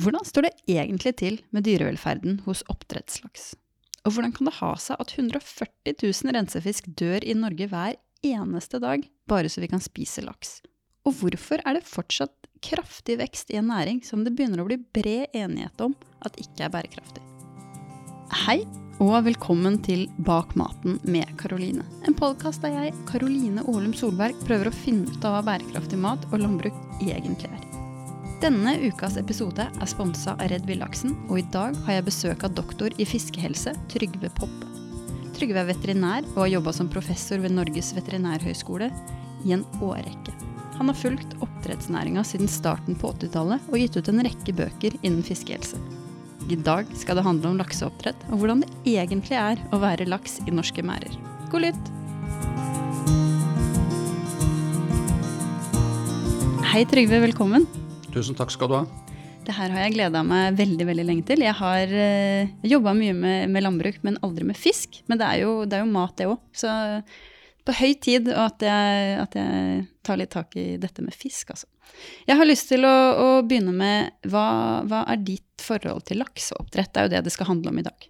Hvordan står det egentlig til med dyrevelferden hos oppdrettslaks? Og hvordan kan det ha seg at 140 000 rensefisk dør i Norge hver eneste dag bare så vi kan spise laks? Og hvorfor er det fortsatt kraftig vekst i en næring som det begynner å bli bred enighet om at ikke er bærekraftig? Hei, og velkommen til Bak maten med Karoline. En podkast der jeg, Karoline Olum Solberg, prøver å finne ut av hva bærekraftig mat og landbruk egentlig er. Denne ukas episode er sponsa av Redd Villaksen, og i dag har jeg besøk av doktor i fiskehelse, Trygve Poppe. Trygve er veterinær og har jobba som professor ved Norges veterinærhøgskole i en årrekke. Han har fulgt oppdrettsnæringa siden starten på 80-tallet og gitt ut en rekke bøker innen fiskehelse. I dag skal det handle om lakseoppdrett og hvordan det egentlig er å være laks i norske merder. God lytt! Hei Trygve, velkommen. Tusen takk skal du ha. Det her har jeg gleda meg veldig veldig lenge til. Jeg har uh, jobba mye med, med, landbruk, men aldri med fisk. Men det er jo, det er jo mat, det òg. Så på høy tid at jeg, at jeg, tar litt tak i dette med fisk, altså. Jeg har lyst til å, å begynne med hva, hva, er ditt forhold til lakseoppdrett? Det er jo det det skal handle om i dag.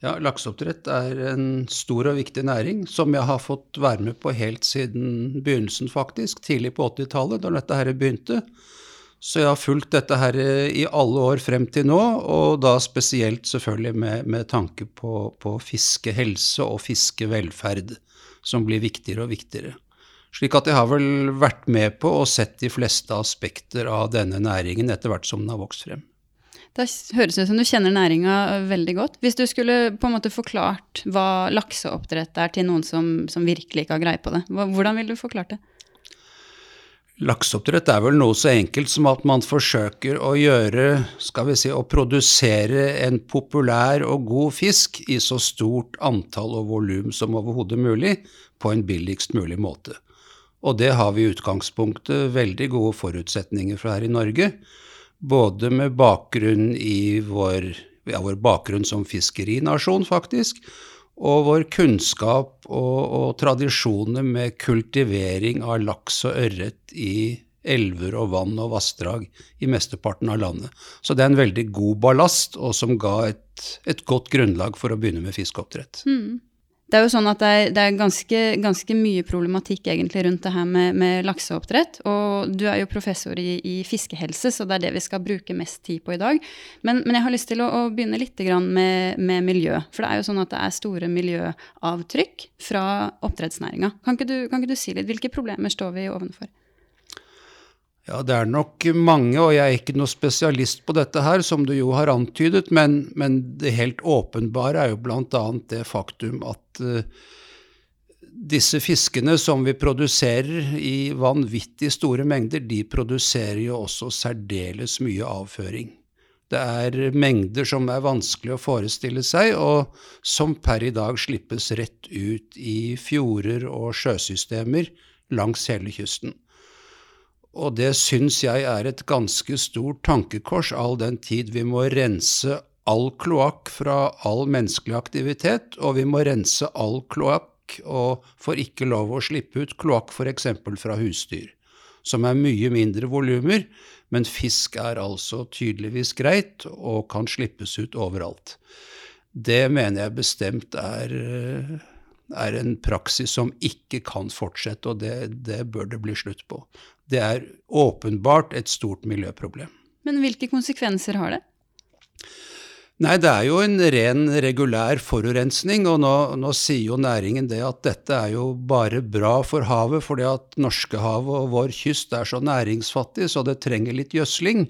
Ja, Lakseoppdrett er en stor og viktig næring som jeg har fått være med på helt siden begynnelsen, faktisk. Tidlig på 80-tallet, da dette her begynte. Så jeg har fulgt dette her i alle år frem til nå, og da spesielt selvfølgelig med, med tanke på, på, fiskehelse og fiskevelferd, som blir viktigere og viktigere. Slik at jeg har vel vært med på og sett de fleste aspekter av denne næringen etter hvert som den har vokst frem. Det høres ut som du kjenner næringa veldig godt. Hvis du skulle på en måte forklart hva lakseoppdrett er til noen som, som virkelig ikke har greie på det, hvordan ville du forklart det? Lakseoppdrett er vel noe så enkelt som at man forsøker å gjøre, skal vi si, å produsere en populær og god fisk i så stort antall og volum som overhodet mulig, på en billigst mulig måte. Og det har vi i utgangspunktet veldig gode forutsetninger for her i Norge. Både med bakgrunn i vår, ja, vår bakgrunn som fiskerinasjon, faktisk, og vår kunnskap og, og, tradisjoner med kultivering av laks og ørret i elver og vann og vassdrag i mesteparten av landet. Så det er en veldig god ballast, og som ga et, et godt grunnlag for å begynne med fiskeoppdrett. Mm. Det er jo sånn at det er, det er ganske, ganske, mye problematikk egentlig rundt det her med, med lakseoppdrett. Og du er jo professor i, i, fiskehelse, så det er det vi skal bruke mest tid på i dag. Men, men jeg har lyst til å, å begynne litt med, med, miljø. For det er jo sånn at det er store miljøavtrykk fra oppdrettsnæringa. Kan, kan, ikke du si litt, hvilke problemer står vi ovenfor? Ja, det er nok mange, og jeg er ikke noe spesialist på dette her, som du jo har antydet, men, men det helt åpenbare er jo bl.a. det faktum at uh, disse fiskene som vi produserer i vanvittig store mengder, de produserer jo også særdeles mye avføring. Det er mengder som er vanskelig å forestille seg, og som per i dag slippes rett ut i fjorder og sjøsystemer langs hele kysten. Og det syns jeg er et ganske stort tankekors, all den tid vi må rense all kloakk fra all menneskelig aktivitet, og vi må rense all kloakk og får ikke lov å slippe ut kloakk f.eks. fra husdyr, som er mye mindre volumer, men fisk er altså tydeligvis greit og kan slippes ut overalt. Det mener jeg bestemt er, er en praksis som ikke kan fortsette, og det, det bør det bli slutt på. Det er åpenbart et stort miljøproblem. Men hvilke konsekvenser har det? Nei, det er jo en ren regulær forurensning, og nå, nå, sier jo næringen det at dette er jo bare bra for havet, fordi at Norskehavet og vår kyst er så næringsfattig, så det trenger litt gjødsling.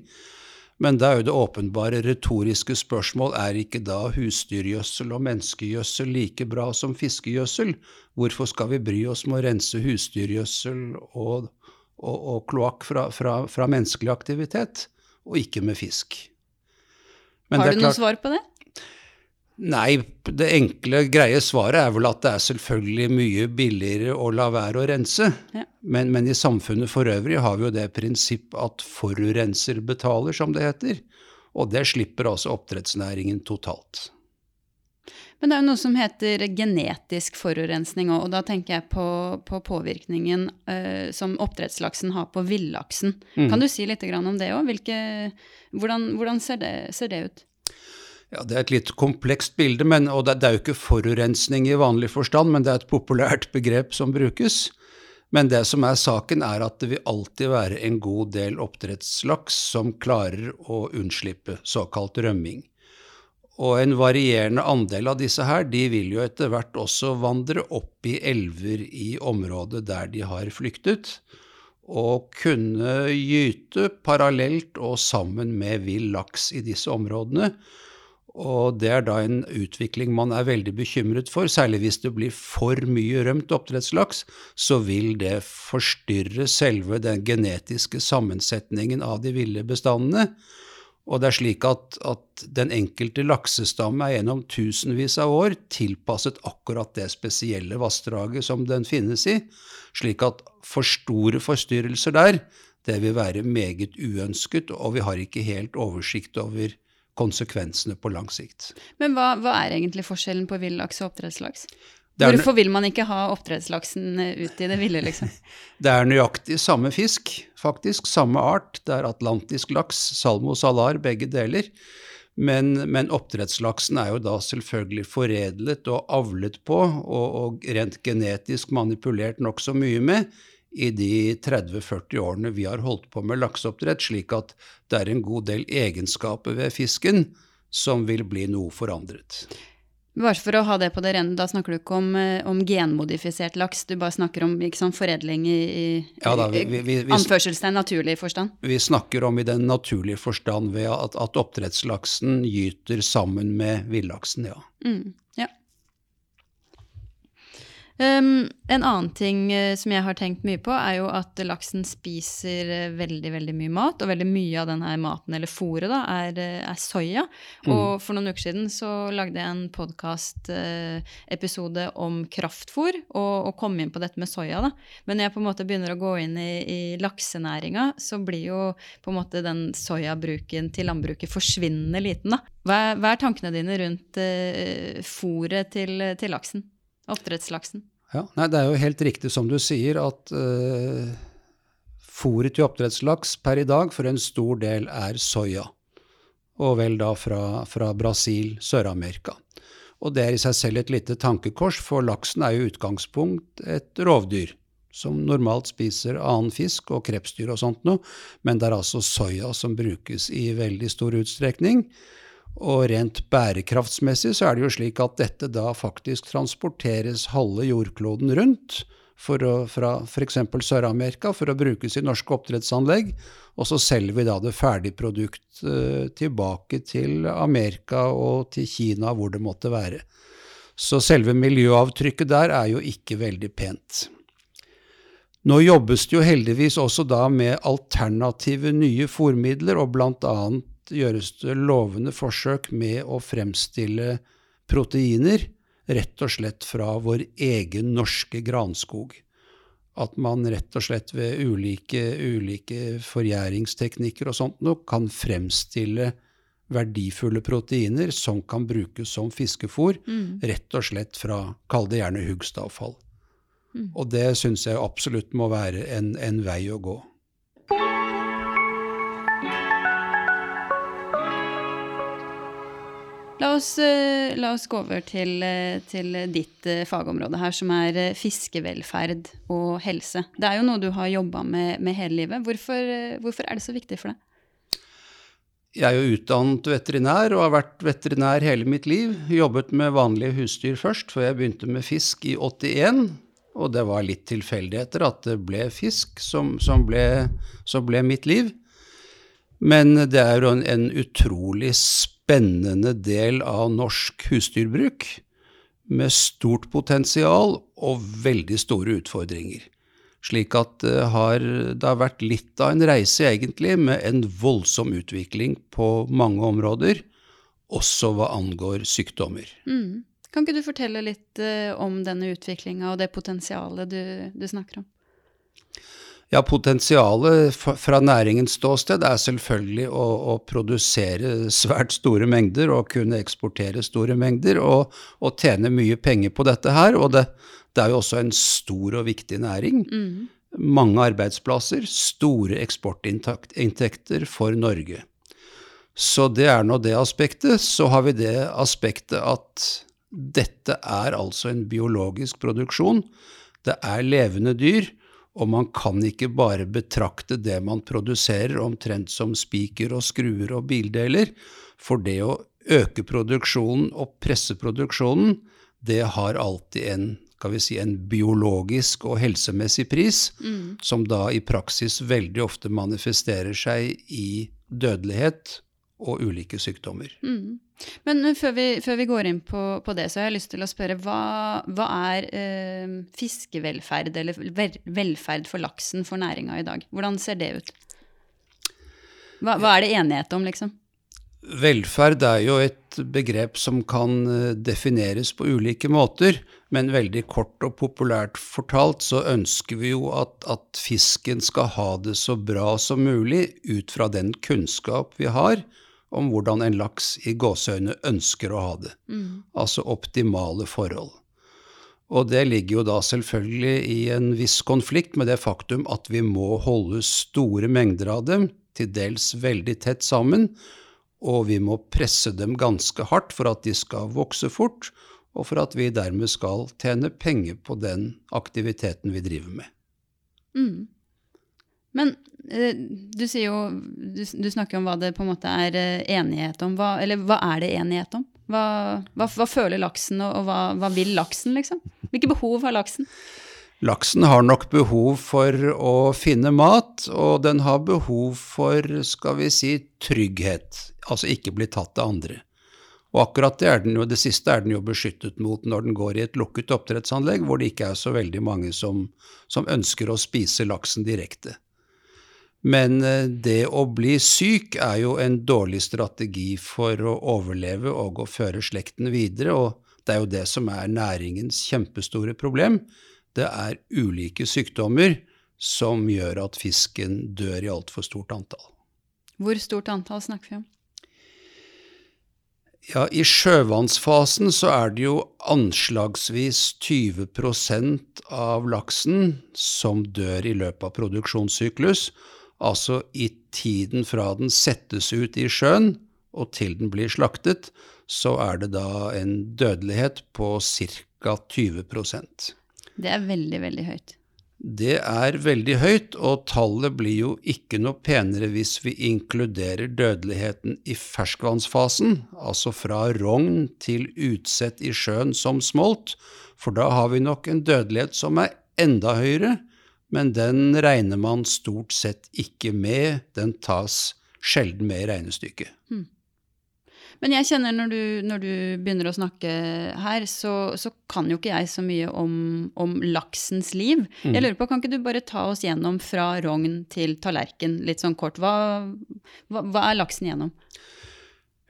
Men da er jo det åpenbare retoriske spørsmål er ikke da husdyrgjødsel og menneskegjødsel like bra som fiskegjødsel? Hvorfor skal vi bry oss med å rense husdyrgjødsel og og, og kloakk fra, fra, fra, menneskelig aktivitet, og ikke med fisk. Men Har du noe svar på det? Nei, det enkle, greie svaret er vel at det er selvfølgelig mye billigere å la være å rense. Ja. Men, men, i samfunnet for øvrig har vi jo det prinsipp at forurenser betaler, som det heter. Og det slipper altså oppdrettsnæringen totalt. Men det er jo noe som heter genetisk forurensning òg, og da tenker jeg på, på påvirkningen uh, som oppdrettslaksen har på villaksen. Mm. Kan du si litt om det òg? Hvordan, hvordan ser, det, ser, det, ut? Ja, Det er et litt komplekst bilde, men, og det, er jo ikke forurensning i vanlig forstand, men det er et populært begrep som brukes. Men det som er saken, er at det vil alltid være en god del oppdrettslaks som klarer å unnslippe såkalt rømming. Og en varierende andel av disse her, de vil jo etter hvert også vandre opp i elver i området der de har flyktet, og kunne gyte parallelt og sammen med vill laks i disse områdene. Og det er da en utvikling man er veldig bekymret for, særlig hvis det blir for mye rømt oppdrettslaks, så vil det forstyrre selve den genetiske sammensetningen av de ville bestandene. Og det er slik at, at den enkelte laksestamme er gjennom tusenvis av år tilpasset akkurat det spesielle vassdraget som den finnes i, slik at for store forstyrrelser der, det vil være meget uønsket, og vi har ikke helt oversikt over konsekvensene på lang sikt. Men hva, hva er egentlig forskjellen på villaks og oppdrettslaks? Hvorfor vil man ikke ha oppdrettslaksen eh, ut i det ville, liksom? Det er nøyaktig samme fisk, faktisk. Samme art. Det er atlantisk laks, salmo salar, begge deler. Men, men, oppdrettslaksen er jo da selvfølgelig foredlet og avlet på, og, og rent genetisk manipulert nokså mye med, i de 30-40 årene vi har holdt på med lakseoppdrett, slik at det er en god del egenskaper ved fisken som vil bli noe forandret. Bare for å ha det på det rene, da snakker du ikke om, eh, om genmodifisert laks, du bare snakker om sånn, foredling i, i ja, da, vi, vi, vi, anførselstegn naturlig forstand? Vi snakker om i den naturlige forstand ved at, at oppdrettslaksen gyter sammen med villaksen, ja. Mm. Um, en annen ting uh, som jeg har tenkt mye på, er jo at laksen spiser uh, veldig veldig mye mat. Og veldig mye av denne maten, eller fôret, da, er, uh, er soya. Mm. Og for noen uker siden så lagde jeg en podkast-episode om kraftfôr, og, og, kom inn på dette med soya. da. Men når jeg på en måte begynner å gå inn i, i laksenæringa, så blir jo på en måte den soyabruken til landbruket forsvinnende liten. da. Hva, hva er tankene dine rundt uh, fôret til, til laksen? Oppdrettslaksen? Ja, nei, Det er jo helt riktig som du sier, at uh, fôret til oppdrettslaks per i dag for en stor del er soya. Og vel da fra, fra Brasil, Sør-Amerika. Og det er i seg selv et lite tankekors, for laksen er jo i utgangspunkt et rovdyr. Som normalt spiser annen fisk og krepsdyr og sånt noe, men det er altså soya som brukes i veldig stor utstrekning. Og rent bærekraftsmessig så er det jo slik at dette da faktisk transporteres halve jordkloden rundt for å, fra f.eks. Sør-Amerika for å brukes i norske oppdrettsanlegg. Og så selger vi da det ferdige produkt uh, tilbake til Amerika og til Kina, hvor det måtte være. Så selve miljøavtrykket der er jo ikke veldig pent. Nå jobbes det jo heldigvis også da med alternative nye fòrmidler, og bl.a gjøres det lovende forsøk med å fremstille proteiner rett og slett fra vår egen norske granskog. At man rett og slett ved ulike, ulike forgjæringsteknikker og sånt noe kan fremstille verdifulle proteiner som kan brukes som fiskefôr, mm. rett og slett fra, kall det gjerne huggstavfall. Mm. Og det syns jeg absolutt må være en, en vei å gå. La oss, eh, la oss, gå over til, eh, til, ditt eh, fagområde her, som er fiskevelferd og helse. Det er jo noe du har jobba med, med, hele livet. Hvorfor, hvorfor, er det så viktig for deg? Jeg er jo utdannet veterinær og har vært veterinær hele mitt liv. Jobbet med vanlige husdyr først, før jeg begynte med fisk i 81. Og det var litt tilfeldigheter at det ble fisk som, som, ble, som ble mitt liv. Men det er jo en, en utrolig spennende del av norsk husdyrbruk, med stort potensial og veldig store utfordringer. Slik at det har, det har vært litt av en reise, egentlig, med en voldsom utvikling på mange områder, også hva angår sykdommer. Mm. Kan ikke du fortelle litt uh, om denne utviklinga og det potensialet du, du snakker om? Ja, potensialet fra næringens ståsted er selvfølgelig å, å, produsere svært store mengder og kunne eksportere store mengder og, og tjene mye penger på dette her. Og det, det, er jo også en stor og viktig næring. Mm. Mange arbeidsplasser, store eksportinntekter for Norge. Så det er nå det aspektet. Så har vi det aspektet at dette er altså en biologisk produksjon. Det er levende dyr. Og man kan ikke bare betrakte det man produserer omtrent som spiker og skruer og bildeler. For det å øke produksjonen og presse produksjonen, det har alltid en, si, en biologisk og helsemessig pris, mm. som da i praksis veldig ofte manifesterer seg i dødelighet og ulike sykdommer. Mm. Men før vi, før vi, går inn på, på, det, så har jeg lyst til å spørre hva, hva er eh, fiskevelferd, eller velferd for laksen for næringa i dag? Hvordan ser det ut? Hva, hva, er det enighet om, liksom? Velferd er jo et begrep som kan eh, defineres på ulike måter, men veldig kort og populært fortalt så ønsker vi jo at, at fisken skal ha det så bra som mulig ut fra den kunnskap vi har om hvordan en laks i gåseøyne ønsker å ha det. Mm. Altså optimale forhold. Og det ligger jo da selvfølgelig i en viss konflikt med det faktum at vi må holde store mengder av dem, til dels veldig tett sammen, og vi må presse dem ganske hardt for at de skal vokse fort, og for at vi dermed skal tjene penger på den aktiviteten vi driver med. Mm. Men eh, du jo du, du, snakker om hva det på en måte er eh, enighet om. Hva, eller hva er det enighet om? Hva, hva, hva føler laksen, og, og hva, vil laksen, liksom? Hvilke behov har laksen? Laksen har nok behov for å finne mat, og den har behov for, skal vi si, trygghet. Altså ikke bli tatt av andre. Og akkurat det, er den jo, det siste er den jo beskyttet mot når den går i et lukket oppdrettsanlegg, hvor det ikke er så veldig mange som, som ønsker å spise laksen direkte. Men eh, det å bli syk er jo en dårlig strategi for å overleve og å føre slekten videre, og det er jo det som er næringens kjempestore problem. Det er ulike sykdommer som gjør at fisken dør i altfor stort antall. Hvor stort antall snakker vi om? Ja, I sjøvannsfasen så er det jo anslagsvis 20% av laksen som dør i løpet av produksjonssyklus. Altså i tiden fra den settes ut i sjøen og til den blir slaktet, så er det da en dødelighet på ca. 20% Det er veldig, veldig høyt. Det er veldig høyt, og tallet blir jo ikke noe penere hvis vi inkluderer dødeligheten i ferskvannsfasen, altså fra rogn til utsett i sjøen som smolt, for da har vi nok en dødelighet som er enda høyere, men den regner man stort sett ikke med. Den tas sjelden med i regnestykket. Mm. Men jeg kjenner når du, når du begynner å snakke her, så, så, kan jo ikke jeg så mye om, om laksens liv. Mm. Jeg lurer på, Kan ikke du bare ta oss gjennom fra rogn til tallerken, litt sånn kort? Hva, hva, hva er laksen gjennom?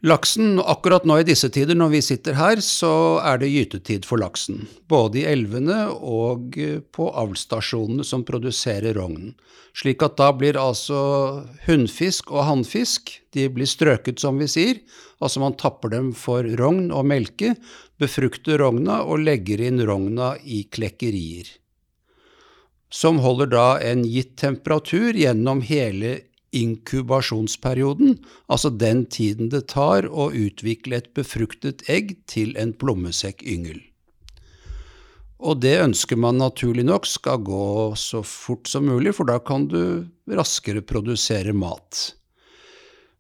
Laksen, akkurat nå i disse tider når vi sitter her, så er det gytetid for laksen. Både i elvene og på avlsstasjonene som produserer rogn. Slik at da blir altså hunnfisk og hannfisk de blir strøket, som vi sier. Altså man tapper dem for rogn og melke, befrukter rogna og legger inn rogna i klekkerier. Som holder da en gitt temperatur gjennom hele inkubasjonsperioden, altså den tiden det tar å utvikle et befruktet egg til en plommesekkyngel. Og det ønsker man naturlig nok skal gå så fort som mulig, for da kan du raskere produsere mat.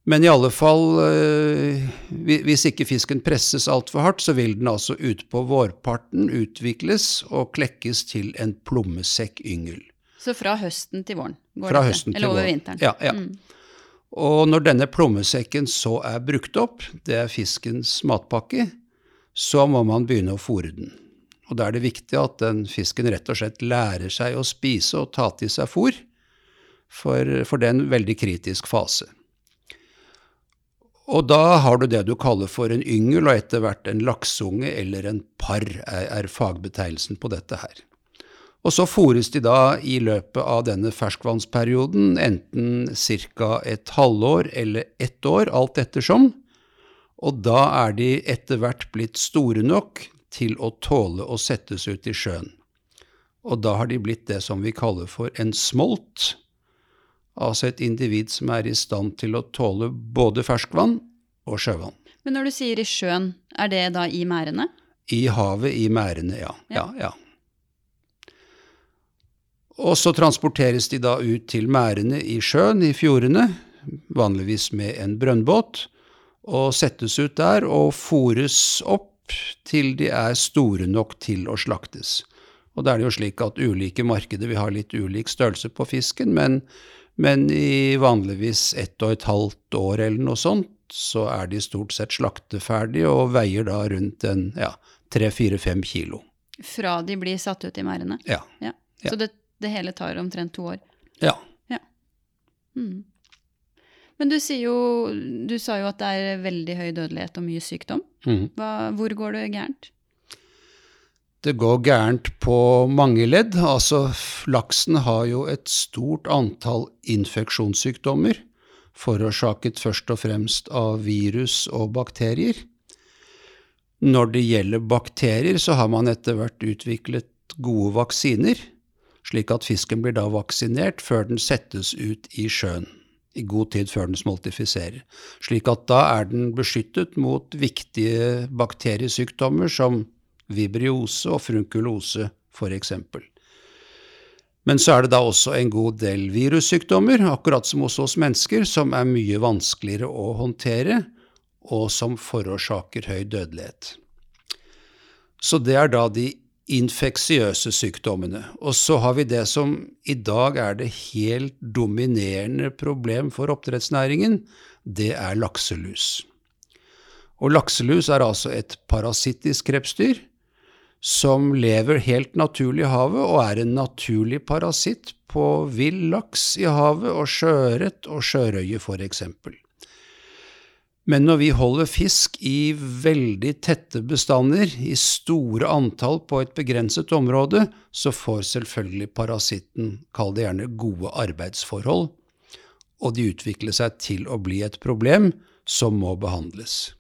Men i alle fall, eh, hvis ikke fisken presses altfor hardt, så vil den altså utpå vårparten utvikles og klekkes til en plommesekkyngel. Så fra høsten til våren? Går fra høsten til Eller over vinteren? Ja. ja. Mm. Og når denne plommesekken så er brukt opp, det er fiskens matpakke, så må man begynne å fòre den. Og da er det viktig at den fisken rett og slett lærer seg å spise og ta til seg fôr, for, for det er en veldig kritisk fase. Og da har du det du kaller for en yngel, og etter hvert en lakseunge eller en par er, er fagbetegnelsen på dette her. Og så fôres de da i løpet av denne ferskvannsperioden, enten ca. et halvår eller ett år, alt ettersom. Og da er de etter hvert blitt store nok til å tåle å settes ut i sjøen. Og da har de blitt det som vi kaller for en smolt, altså et individ som er i stand til å tåle både ferskvann og sjøvann. Men når du sier i sjøen, er det da i merdene? I havet, i merdene, ja. Ja. ja. ja. Og så transporteres de da ut til merdene i sjøen, i fjordene, vanligvis med en brønnbåt, og settes ut der og fòres opp til de er store nok til å slaktes. Og da er det jo slik at ulike markeder vil ha litt ulik størrelse på fisken, men, men i vanligvis ett og et halvt år eller noe sånt, så er de stort sett slakteferdige og veier da rundt en ja, tre-fire-fem kilo. Fra de blir satt ut i merdene? Ja. Ja. Ja. Så det, det hele tar omtrent to år? ja. Mm. Men du, jo, du sa jo at det er veldig høy dødelighet og mye sykdom. Mm. Hva, hvor går det gærent? Det går gærent på mange ledd. Altså, laksen har jo et stort antall infeksjonssykdommer, forårsaket først og fremst av virus og bakterier. Når det gjelder bakterier, så har man etter hvert utviklet gode vaksiner, slik at fisken blir da vaksinert før den settes ut i sjøen, i god tid før den smoltifiserer. Slik at da er den beskyttet mot viktige bakteriesykdommer som vibriose og frunkulose f.eks. Men så er det da også en god del virussykdommer, akkurat som hos oss mennesker, som er mye vanskeligere å håndtere, og som forårsaker høy dødelighet. Så det er da de infeksiøse sykdommene. Og så har vi det som i dag er det helt dominerende problem for oppdrettsnæringen, det er lakselus. Og lakselus er altså et parasittisk krepsdyr som lever helt naturlig i havet og er en naturlig parasitt på vill laks i havet og sjøørret og sjørøye f.eks. Men når vi holder fisk i veldig tette bestander, i store antall på et begrenset område, så får selvfølgelig parasitten, kall det gjerne gode arbeidsforhold, og de utvikler seg til å bli et problem som må behandles.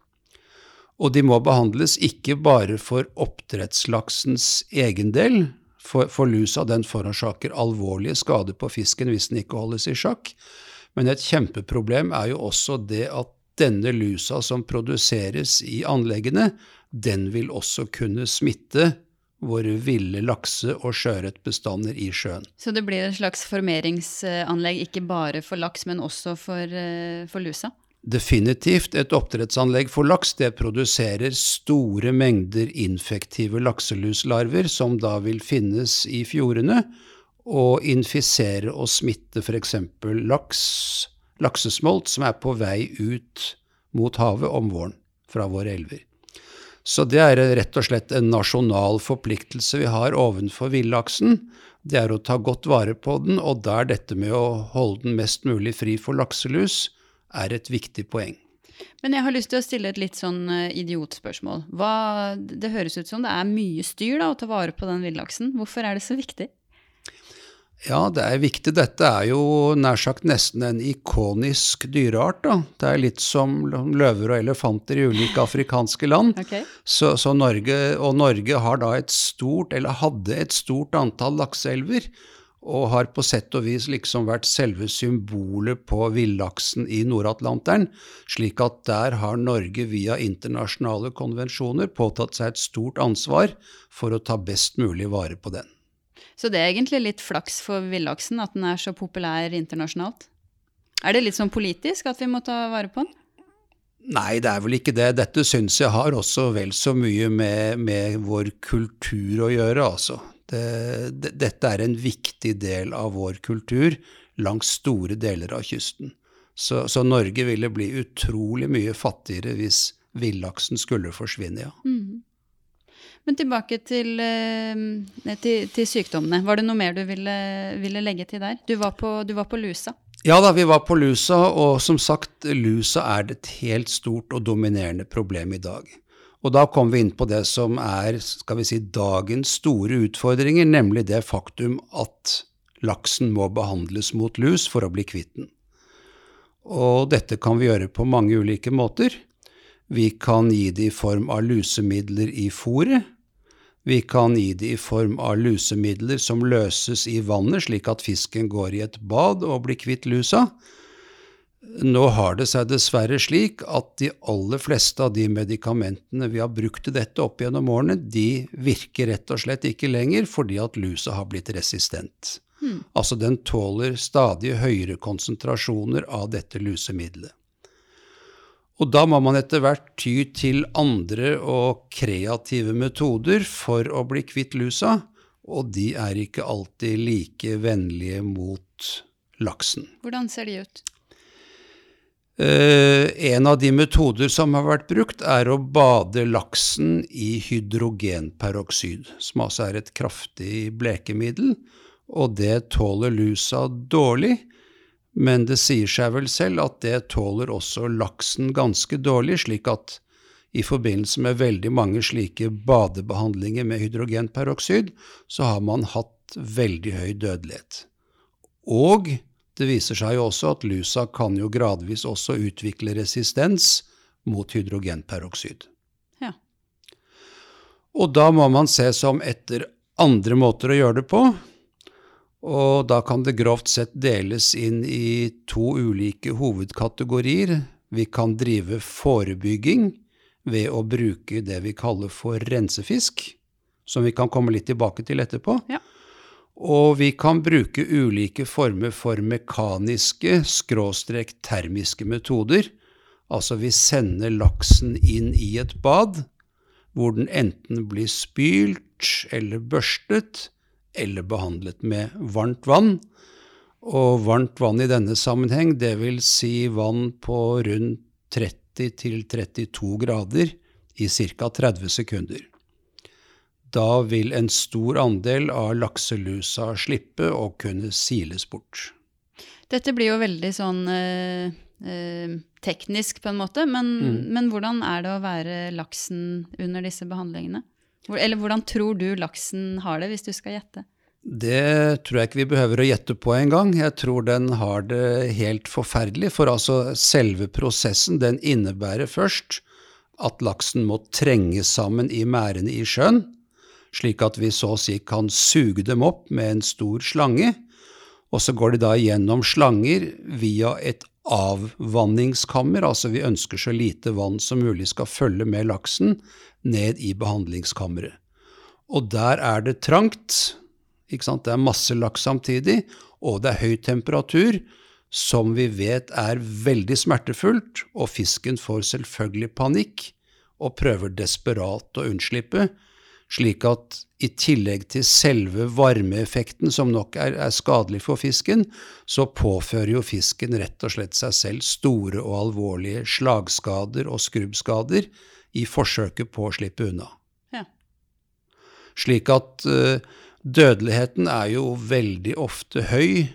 Og de må behandles ikke bare for oppdrettslaksens egen del, for, for lusa den forårsaker alvorlige skader på fisken hvis den ikke holdes i sjakk, men et kjempeproblem er jo også det at denne lusa som produseres i anleggene, den vil også kunne smitte våre ville lakse- og sjøørretbestander i sjøen. Så det blir et slags formeringsanlegg ikke bare for laks, men også for, eh, for lusa? Definitivt. Et oppdrettsanlegg for laks det produserer store mengder infektive lakseluslarver, som da vil finnes i fjordene, og infisere og smitte f.eks. laks, laksesmolt som er på vei ut mot havet om våren fra våre elver. Så det er rett og slett en nasjonal forpliktelse vi har ovenfor villaksen. Det er å ta godt vare på den, og da er dette med å holde den mest mulig fri for lakselus er et viktig poeng. Men jeg har lyst til å stille et litt sånn eh, idiotspørsmål. Hva, det høres ut som det er mye styr da, å ta vare på den villaksen. Hvorfor er det så viktig? Ja, det er viktig. Dette er jo nær sagt nesten en ikonisk dyreart. da. Det er litt som løver og elefanter i ulike afrikanske land. Okay. Så, så Norge, og Norge har da et stort, eller hadde et stort antall lakseelver, og har på sett og vis liksom vært selve symbolet på villaksen i Nord-Atlanteren, slik at der har Norge via internasjonale konvensjoner påtatt seg et stort ansvar for å ta best mulig vare på den. Så det er egentlig litt flaks for villaksen at den er så populær internasjonalt? Er det litt sånn politisk at vi må ta vare på den? Nei, det er vel ikke det. Dette syns jeg har også vel så mye med, med vår kultur å gjøre, altså. Det, det, dette er en viktig del av vår kultur langs store deler av kysten. Så, så Norge ville bli utrolig mye fattigere hvis villaksen skulle forsvinne, ja. Mhm. Men tilbake til, eh, til, til sykdommene. Var det noe mer du ville, ville legge til der? Du var, på, du var på lusa. Ja da, vi var på lusa, og som sagt, lusa er et helt stort og dominerende problem i dag. Og da kommer vi inn på det som er skal vi si, dagens store utfordringer, nemlig det faktum at laksen må behandles mot lus for å bli kvitt den. Og dette kan vi gjøre på mange ulike måter. Vi kan gi det i form av lusemidler i fôret. Vi kan gi det i form av lusemidler som løses i vannet, slik at fisken går i et bad og blir kvitt lusa. Nå har det seg dessverre slik at de aller fleste av de medikamentene vi har brukt til dette opp gjennom årene, de virker rett og slett ikke lenger fordi at lusa har blitt resistent. Hmm. Altså den tåler stadig høyere konsentrasjoner av dette lusemiddelet. Og da må man etter hvert ty til andre og kreative metoder for å bli kvitt lusa, og de er ikke alltid like vennlige mot laksen. Hvordan ser de ut? Uh, en av de metoder som har vært brukt, er å bade laksen i hydrogenperoksid, som altså er et kraftig blekemiddel, og det tåler lusa dårlig. Men det sier seg vel selv at det tåler også laksen ganske dårlig, slik at i forbindelse med veldig mange slike badebehandlinger med hydrogenperoksid, så har man hatt veldig høy dødelighet. Og det viser seg jo også at lusa kan jo gradvis også utvikle resistens mot hydrogenperoksid. Ja. Og da må man se som etter andre måter å gjøre det på. Og da kan det grovt sett deles inn i to ulike hovedkategorier. Vi kan drive forebygging ved å bruke det vi kaller for rensefisk, som vi kan komme litt tilbake til etterpå. Ja. Og vi kan bruke ulike former for mekaniske, skråstrek termiske metoder. Altså vi sender laksen inn i et bad, hvor den enten blir spylt eller børstet, eller behandlet med varmt vann. Og varmt vann i denne sammenheng, det vil si vann på rundt 30 32 grader i ca. 30 sekunder. Da vil en stor andel av lakselusa slippe å kunne siles bort. Dette blir jo veldig sånn eh, eh, teknisk på en måte, men, mm. men, hvordan er det å være laksen under disse behandlingene? Eller hvordan tror du laksen har det, hvis du skal gjette? Det tror jeg ikke vi behøver å gjette på engang. Jeg tror den har det helt forferdelig. For altså selve prosessen, den innebærer først at laksen må trenge sammen i merdene i sjøen slik at vi så å si kan suge dem opp med en stor slange. Og så går de da gjennom slanger via et avvanningskammer, altså vi ønsker så lite vann som mulig skal følge med laksen ned i behandlingskammeret. Og der er det trangt, ikke sant? det er masse laks samtidig, og det er høy temperatur, som vi vet er veldig smertefullt, og fisken får selvfølgelig panikk og prøver desperat å unnslippe, slik at i tillegg til selve varmeeffekten, som nok er, er, skadelig for fisken, så påfører jo fisken rett og slett seg selv store og alvorlige slagskader og skrubbskader i forsøket på å slippe unna. Ja. Slik at uh, dødeligheten er jo veldig ofte høy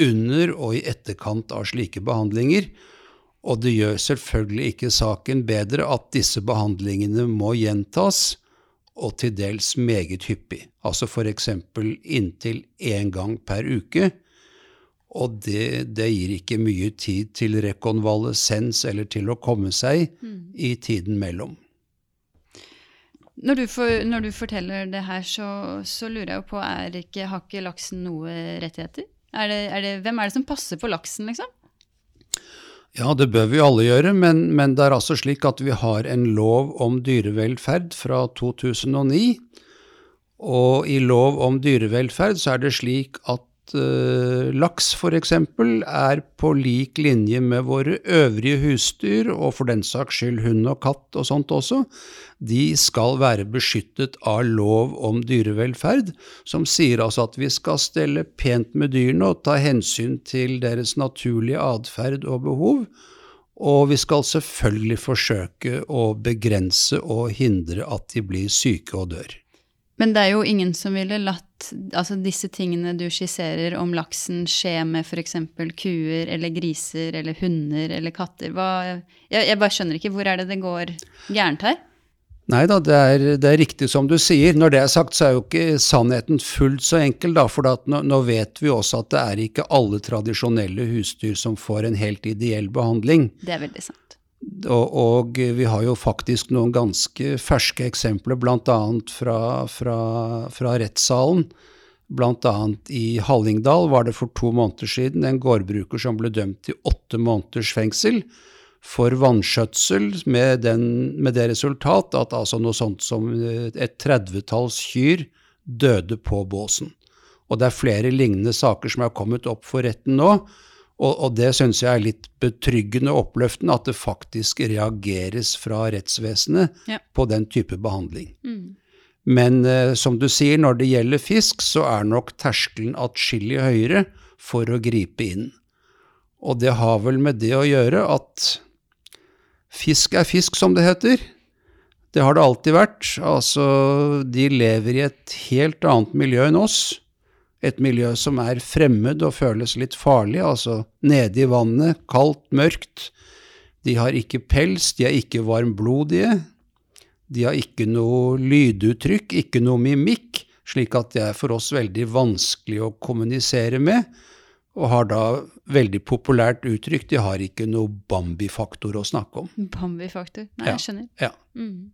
under og i etterkant av slike behandlinger. Og det gjør selvfølgelig ikke saken bedre at disse behandlingene må gjentas og til dels meget hyppig, altså f.eks. inntil én gang per uke. Og det, det, gir ikke mye tid til rekonvalesens eller til å komme seg mm. i tiden mellom. Når du, for, når du forteller det her, så, så, lurer jeg på, er ikke, har ikke laksen noe rettigheter? Er det, er det, hvem er det som passer på laksen, liksom? Ja, det bør vi alle gjøre, men, men, det er altså slik at vi har en lov om dyrevelferd fra 2009. Og i lov om dyrevelferd så er det slik at uh, laks f.eks. er på lik linje med våre øvrige husdyr, og for den saks skyld hund og katt og sånt også, de skal være beskyttet av lov om dyrevelferd, som sier altså at vi skal stelle pent med dyrene og ta hensyn til deres naturlige atferd og behov. Og vi skal selvfølgelig forsøke å begrense og hindre at de blir syke og dør. Men det er jo ingen som ville latt altså disse tingene du skisserer om laksen skjer med f.eks. kuer eller griser eller hunder eller katter. Hva, jeg, jeg, bare skjønner ikke. Hvor er det det går gærent her? Nei da, det er, det er, riktig som du sier. Når det er sagt, så er jo ikke sannheten fullt så enkel, da. For nå, nå, vet vi også at det er ikke alle tradisjonelle husdyr som får en helt ideell behandling. Det er veldig sant. Og, og vi har jo faktisk noen ganske ferske eksempler, bl.a. Fra, fra, fra rettssalen. Bl.a. i Hallingdal var det for to måneder siden en gårdbruker som ble dømt til åtte måneders fengsel for vannskjøtsel, med, den, med, det resultat at altså noe sånt som et tredvetalls kyr døde på båsen. Og det er flere lignende saker som er kommet opp for retten nå. Og, og det syns jeg er litt betryggende og oppløftende, at det faktisk reageres fra rettsvesenet ja. på den type behandling. Mm. Men eh, som du sier, når det gjelder fisk, så er nok terskelen atskillig høyere for å gripe inn. Og det har vel med det å gjøre at Fisk er fisk, som det heter. Det har det alltid vært. Altså, de lever i et helt annet miljø enn oss. Et miljø som er fremmed og føles litt farlig, altså nede i vannet, kaldt, mørkt. De har ikke pels, de er ikke varmblodige. De har ikke noe lyduttrykk, ikke noe mimikk, slik at det er for oss veldig vanskelig å kommunisere med og har da veldig populært uttrykk de har ikke noe Bambi-faktor å snakke om. Bambi-faktor? Nei, ja. jeg skjønner. Ja. Mm.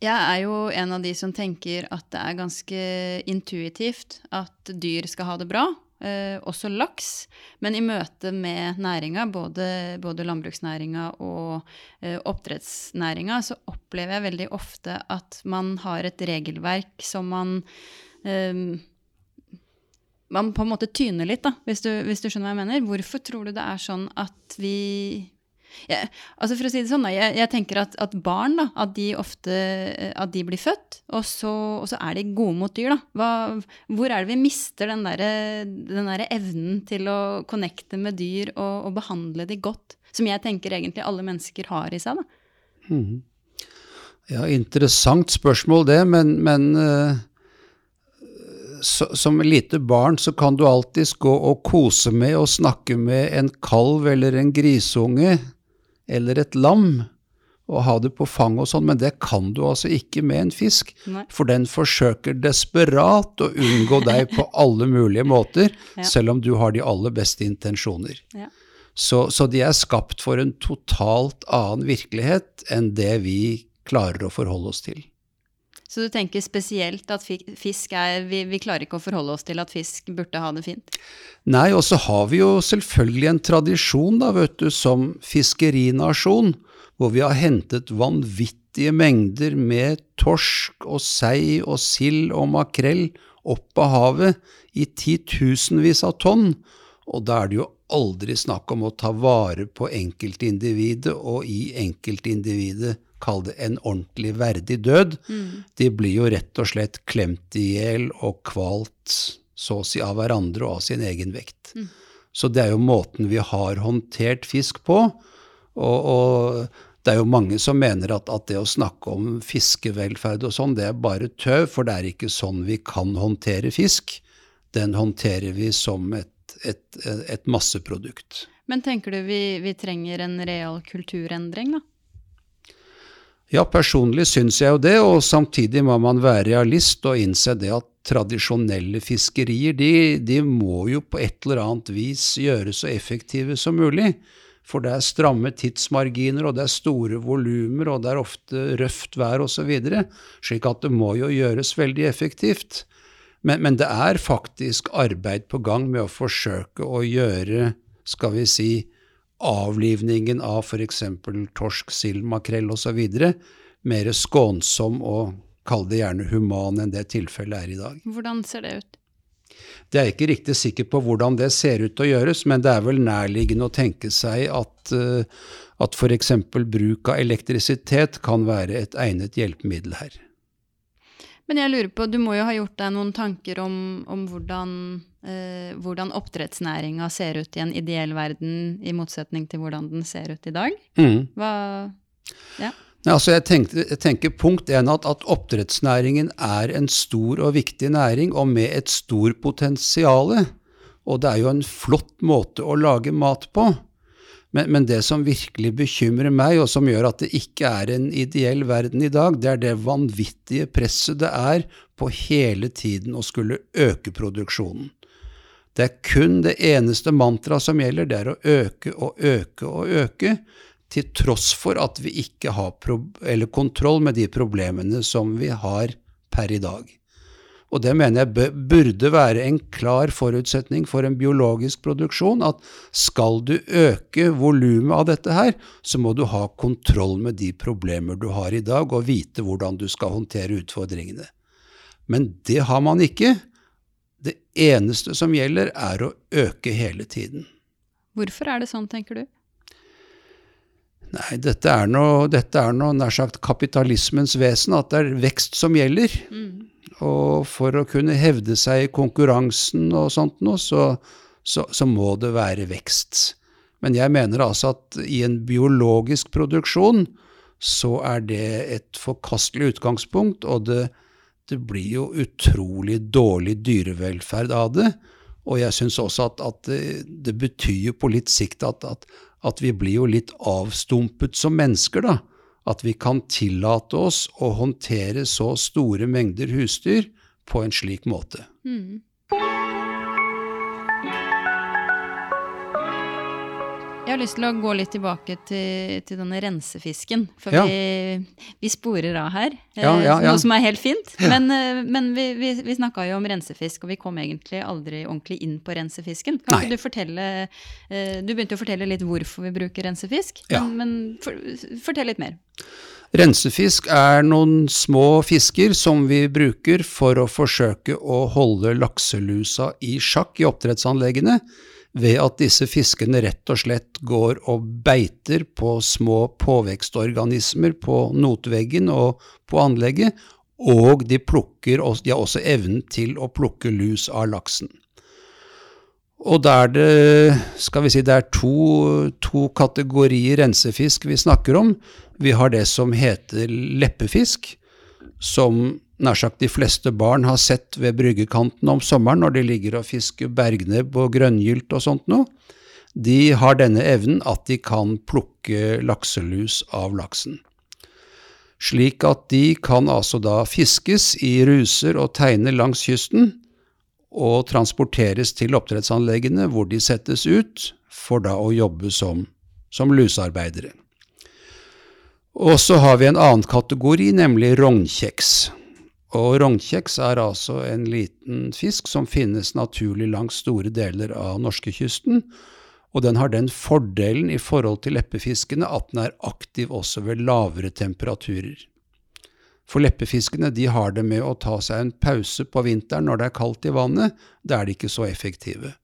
Jeg er jo en av de som tenker at det er ganske intuitivt at dyr skal ha det bra, eh, også laks. Men i møte med næringa, både, både landbruksnæringa og eh, oppdrettsnæringa, så opplever jeg veldig ofte at man har et regelverk som man eh, man på en måte tyner litt, da, hvis du, hvis du, skjønner hva jeg mener. Hvorfor tror du det er sånn at vi ja, altså For å si det sånn, jeg, jeg tenker at, at, barn da, at de ofte at de blir født, og så, og så er de gode mot dyr. da. Hva, hvor er det vi mister den der, den der evnen til å connecte med dyr og, og, behandle de godt? Som jeg tenker egentlig alle mennesker har i seg. da. Mm. Ja, Interessant spørsmål det, men, men uh som lite barn så kan du alltids gå og kose med og snakke med en kalv eller en grisunge eller et lam og ha det på fanget og sånn, men det kan du altså ikke med en fisk. Nei. For den forsøker desperat å unngå deg på alle mulige måter, ja. selv om du har de aller beste intensjoner. Ja. Så, så, de er skapt for en totalt annen virkelighet enn det vi klarer å forholde oss til. Så du tenker spesielt at fisk er vi, vi, klarer ikke å forholde oss til at fisk burde ha det fint? Nei, og så har vi jo selvfølgelig en tradisjon, da, vet du, som fiskerinasjon, hvor vi har hentet vanvittige mengder med torsk og sei og sild og makrell opp av havet i titusenvis av tonn. Og da er det jo aldri snakk om å ta vare på enkeltindividet og i enkeltindividet kall det en ordentlig verdig død. Mm. De blir jo rett og slett klemt i hjel og kvalt så å si av hverandre og av sin egen vekt. Mm. Så det er jo måten vi har håndtert fisk på. Og, og det er jo mange som mener at, at, det å snakke om fiskevelferd og sånn, det er bare tøv, for det er ikke sånn vi kan håndtere fisk. Den håndterer vi som et, et, et masseprodukt. Men tenker du vi, vi trenger en real kulturendring, da? Ja, personlig syns jeg jo det, og samtidig må man være realist og innse det at tradisjonelle fiskerier, de, de, må jo på et eller annet vis gjøres så effektive som mulig. For det er stramme tidsmarginer, og det er store volumer, og det er ofte røft vær osv. Slik at det må jo gjøres veldig effektivt. Men, men det er faktisk arbeid på gang med å forsøke å gjøre, skal vi si, avlivningen av f.eks. torsk, sild, makrell osv. mer skånsom og kall det gjerne human enn det tilfellet er i dag. Hvordan ser det ut? Det er ikke riktig sikker på hvordan det ser ut å gjøres, men det er vel nærliggende å tenke seg at, uh, at f.eks. bruk av elektrisitet kan være et egnet hjelpemiddel her. Men jeg lurer på, du må jo ha gjort deg noen tanker om, om hvordan, eh, hvordan oppdrettsnæringa ser ut i en ideell verden, i motsetning til hvordan den ser ut i dag? Mm. Hva Ja. Altså jeg, tenkte, jeg, tenker punkt én at, at, oppdrettsnæringen er en stor og viktig næring, og med et stort potensial. Og det er jo en flott måte å lage mat på. Men, men, det som virkelig bekymrer meg, og som gjør at det ikke er en ideell verden i dag, det er det vanvittige presset det er på hele tiden å skulle øke produksjonen. Det er kun det eneste mantraet som gjelder, det er å øke og øke og øke, til tross for at vi ikke har kontroll med de problemene som vi har per i dag. Og det mener jeg burde være en klar forutsetning for en biologisk produksjon, at skal du øke volumet av dette her, så må du ha kontroll med de problemer du har i dag, og vite hvordan du skal håndtere utfordringene. Men det har man ikke. Det eneste som gjelder, er å øke hele tiden. Hvorfor er det sånn, tenker du? Nei, dette er noe, er nær sagt kapitalismens vesen, at det er vekst som gjelder. Mm. Og for å kunne hevde seg i konkurransen og sånt noe, så, så, så, må det være vekst. Men jeg mener altså at i en biologisk produksjon så er det et forkastelig utgangspunkt, og det, det blir jo utrolig dårlig dyrevelferd av det. Og jeg syns også at, at det, det, betyr på litt sikt at, at at vi blir jo litt avstumpet som mennesker, da. At vi kan tillate oss å håndtere så store mengder husdyr på en slik måte. Mm. Jeg har lyst til å gå litt tilbake til, til denne rensefisken. For ja. vi, vi, sporer av her, ja, ja, eh, noe som er helt fint. Men, eh, men vi, vi, vi snakka jo om rensefisk, og vi kom egentlig aldri ordentlig inn på rensefisken. Kan ikke du fortelle eh, Du begynte å fortelle litt hvorfor vi bruker rensefisk, men, men for, fortell litt mer. Rensefisk er noen små fisker som vi bruker for å forsøke å holde lakselusa i sjakk i oppdrettsanleggene ved at disse fiskene rett og slett går og beiter på små påvekstorganismer på notveggen og på anlegget, og de, plukker, de har også evnen til å plukke lus av laksen. Og da er det, skal vi si, det er to, to kategorier rensefisk vi snakker om. Vi har det som heter leppefisk, som nær sagt de fleste barn har sett ved bryggekanten om sommeren når de ligger og fisker bergnebb og grønngylt og sånt noe, de har denne evnen at de kan plukke lakselus av laksen. Slik at de kan altså da fiskes i ruser og teiner langs kysten, og transporteres til oppdrettsanleggene hvor de settes ut for da å jobbe som, som lusearbeidere. Og så har vi en annen kategori, nemlig rognkjeks. Og rognkjeks er altså en liten fisk som finnes naturlig langs store deler av norskekysten. Og den har den fordelen i forhold til leppefiskene at den er aktiv også ved lavere temperaturer. For leppefiskene de har det med å ta seg en pause på vinteren når det er kaldt i vannet. Da er de ikke så effektive.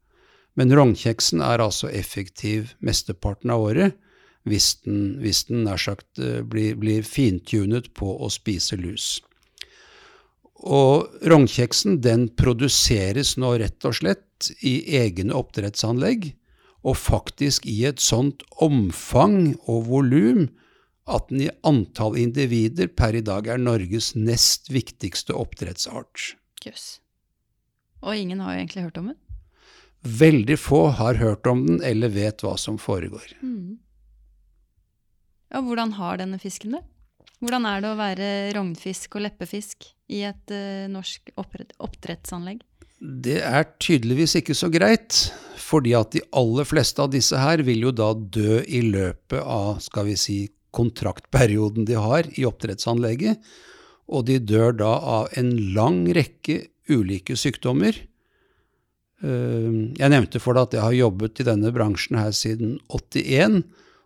Men rognkjeksen er altså effektiv mesteparten av året, hvis den, hvis den nær sagt eh, blir, blir fintunet på å spise lus. Og rognkjeksen den produseres nå rett og slett i egne oppdrettsanlegg, og faktisk i et sånt omfang og volum at den i antall individer per i dag er Norges nest viktigste oppdrettsart. Jøss. Og ingen har jo egentlig hørt om den? Veldig få har hørt om den eller vet hva som foregår. Mm. Ja, hvordan har denne fisken det? Hvordan er det å være rognfisk og leppefisk i et uh, norsk oppdrettsanlegg? Det er tydeligvis ikke så greit, fordi at de aller fleste av disse her vil jo da dø i løpet av skal vi si, kontraktperioden de har i oppdrettsanlegget, og de dør da av en lang rekke ulike sykdommer. Eh, jeg nevnte for deg at jeg har jobbet i denne bransjen her siden 81,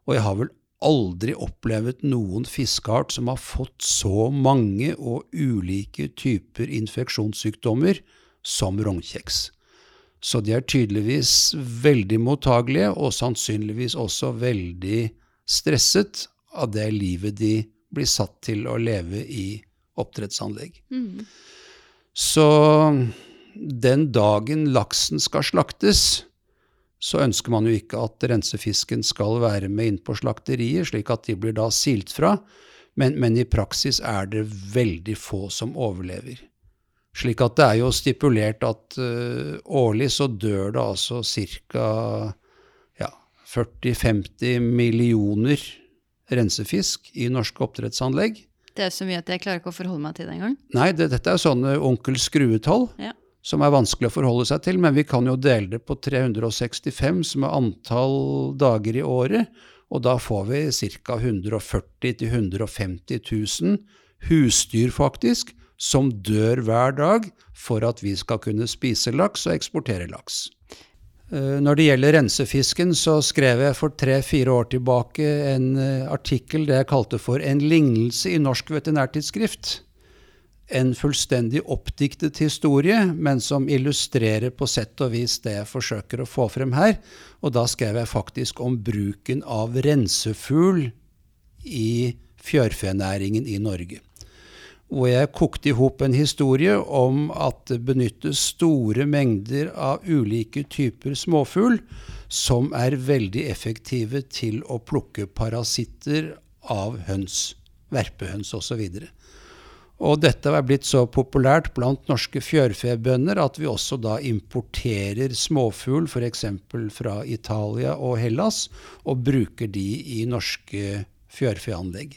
og jeg har vel aldri opplevd noen fiskeart som har fått så mange og ulike typer infeksjonssykdommer som rognkjeks. Så de er tydeligvis veldig mottagelige, og sannsynligvis også veldig stresset av det livet de blir satt til å leve i oppdrettsanlegg. Mm. Så den dagen laksen skal slaktes, så ønsker man jo ikke at rensefisken skal være med inn på slakteriet, slik at de blir da silt fra, men, men, i praksis er det veldig få som overlever. Slik at det er jo stipulert at uh, årlig så dør det altså ca. Ja, 40-50 millioner rensefisk i norske oppdrettsanlegg. Det er så mye at jeg klarer ikke å forholde meg til det engang. Nei, det, dette er sånne onkel Skrue-tall Ja. Som er vanskelig å forholde seg til, men vi kan jo dele det på 365, som er antall dager i året, og da får vi ca. 140 000-150 000 husdyr, faktisk, som dør hver dag for at vi skal kunne spise laks og eksportere laks. Eh, Når det gjelder rensefisken, så skrev jeg for tre-fire år tilbake en eh, artikkel det jeg kalte for En lignelse i Norsk veterinærtidsskrift. En fullstendig oppdiktet historie, men som illustrerer på sett og vis det jeg forsøker å få frem her. Og da skrev jeg faktisk om bruken av rensefugl i fjørfenæringen i Norge hvor jeg kokte i hop en historie om at det benyttes store mengder av ulike typer småfugl som er veldig effektive til å plukke parasitter av høns, verpehøns osv. Og dette er blitt så populært blant norske fjørfebønder at vi også da importerer småfugl f.eks. fra Italia og Hellas, og bruker de i norske fjørfeanlegg.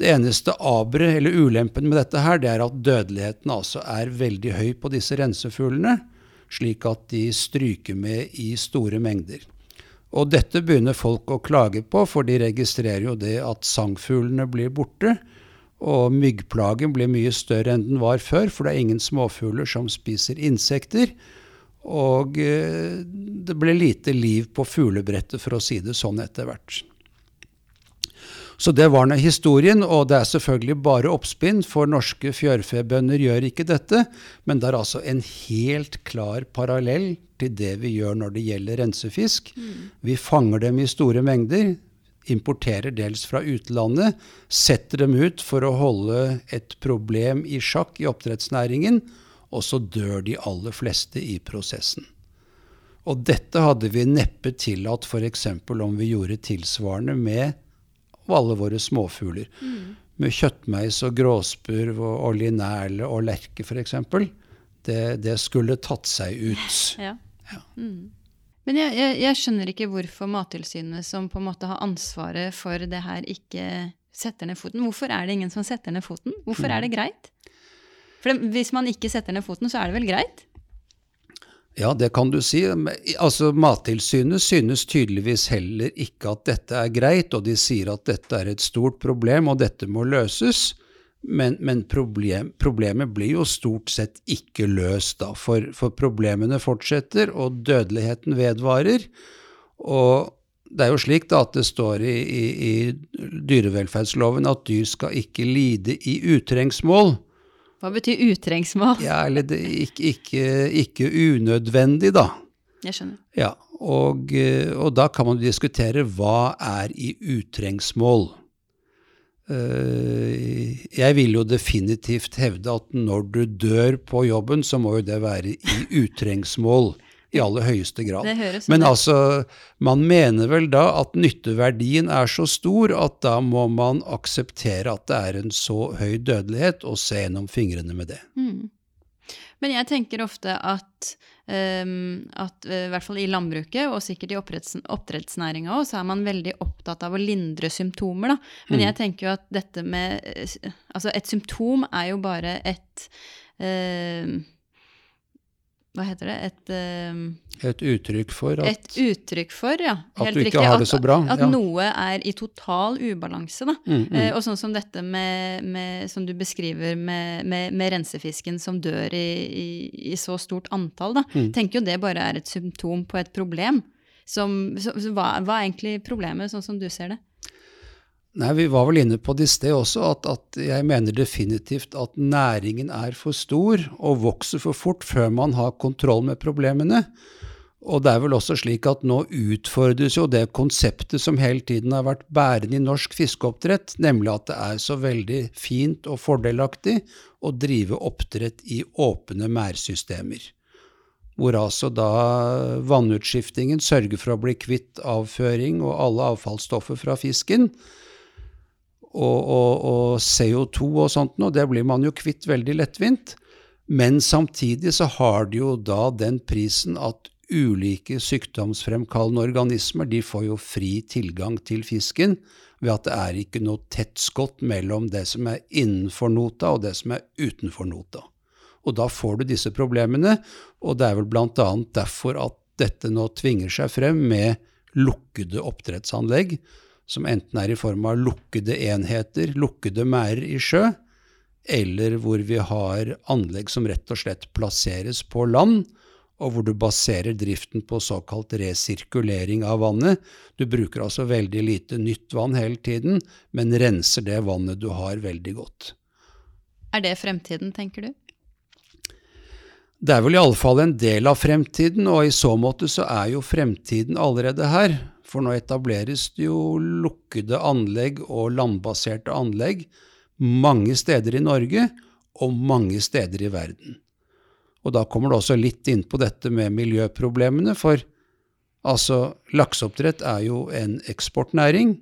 Det eneste aberet, eller ulempen med dette her, det er at dødeligheten altså er veldig høy på disse rensefuglene, slik at de stryker med i store mengder. Og dette begynner folk å klage på, for de registrerer jo det at sangfuglene blir borte. Og myggplagen blir mye større enn den var før, for det er ingen småfugler som spiser insekter. Og eh, det ble lite liv på fuglebrettet, for å si det sånn etter hvert. Så det var nå historien, og det er selvfølgelig bare oppspinn, for norske fjørfebønder gjør ikke dette. Men det er altså en helt klar parallell til det vi gjør når det gjelder rensefisk. Vi fanger dem i store mengder, importerer dels fra utlandet, setter dem ut for å holde et problem i sjakk i oppdrettsnæringen, og så dør de aller fleste i prosessen. Og dette hadde vi neppe tillatt f.eks. om vi gjorde tilsvarende med alle våre småfugler. Mm. Med kjøttmeis og gråspurv og, og linerle og lerke f.eks. Det, det skulle tatt seg ut. Ja. Ja. Mm. Men jeg, jeg, jeg skjønner ikke hvorfor Mattilsynet, som på en måte har ansvaret for det her, ikke setter ned foten. Hvorfor er det ingen som setter ned foten? Hvorfor er det greit? For det, Hvis man ikke setter ned foten, så er det vel greit? Ja, det kan du si. Altså, Mattilsynet synes tydeligvis heller ikke at dette er greit, og de sier at dette er et stort problem, og dette må løses. Men, men problem, problemet blir jo stort sett ikke løst, da. For, for problemene fortsetter, og dødeligheten vedvarer. Og det er jo slik da at det står i, i, i dyrevelferdsloven at dyr skal ikke lide i utrengsmål. Hva betyr utrengsmål? Ja, eller det, ikke, ikke, ikke unødvendig, da. Jeg skjønner. Ja, og, og da kan man diskutere hva er i utrengsmål. Eh, Jeg vil jo definitivt hevde at når du dør på jobben, så må jo det være i utrengsmål i aller høyeste grad. Men altså, man mener vel da at nytteverdien er så stor at da må man akseptere at det er en så høy dødelighet, og se gjennom fingrene med det. Mm. Men jeg tenker ofte at, um, at eh, i hvert fall i landbruket, og sikkert i oppdretts, oppdrettsnæringa òg, så er man veldig opptatt av å lindre symptomer, da. Men jeg tenker jo at dette med eh, Altså, et symptom er jo bare et uh, Hva heter det? Et ehm, Et uttrykk for at et uttrykk for, ja. At du ikke har det så bra, At, ja. noe er i total ubalanse, da. Mm, mm. Eh, og sånn som dette med, med som du beskriver med, med, med rensefisken som dør i, i, i så stort antall, da. Mm. Tenker jo det bare er et symptom på et problem. Som, så, så hva, hva er egentlig problemet, sånn som du ser det? Nei, Vi var vel inne på det i sted også, at, at jeg mener definitivt at næringen er for stor og vokser for fort før man har kontroll med problemene. Og det er vel også slik at nå utfordres jo det konseptet som hele tiden har vært bærende i norsk fiskeoppdrett, nemlig at det er så veldig fint og fordelaktig å drive oppdrett i åpne merdsystemer. Hvor altså da vannutskiftingen sørger for å bli kvitt avføring og alle avfallsstoffer fra fisken og, og, og CO2 og sånt noe, det blir man jo kvitt veldig lettvint. Men samtidig så har det jo da den prisen at ulike sykdomsfremkallende organismer de får jo fri tilgang til fisken ved at det er ikke noe tett skott mellom det som er innenfor nota og det som er utenfor nota. Og da får du disse problemene, og det er vel bl.a. derfor at dette nå tvinger seg frem med lukkede oppdrettsanlegg, som enten er i form av lukkede enheter, lukkede merder i sjø, eller hvor vi har anlegg som rett og slett plasseres på land, og hvor du baserer driften på såkalt resirkulering av vannet. Du bruker altså veldig lite nytt vann hele tiden, men renser det vannet du har, veldig godt. Er det fremtiden, tenker du? Det er vel i alle fall en del av fremtiden, og i så måte så er jo fremtiden allerede her. For nå etableres det jo lukkede anlegg og landbaserte anlegg mange steder i Norge og mange steder i verden. Og da kommer det også litt inn på dette med miljøproblemene, for altså, lakseoppdrett er jo en eksportnæring,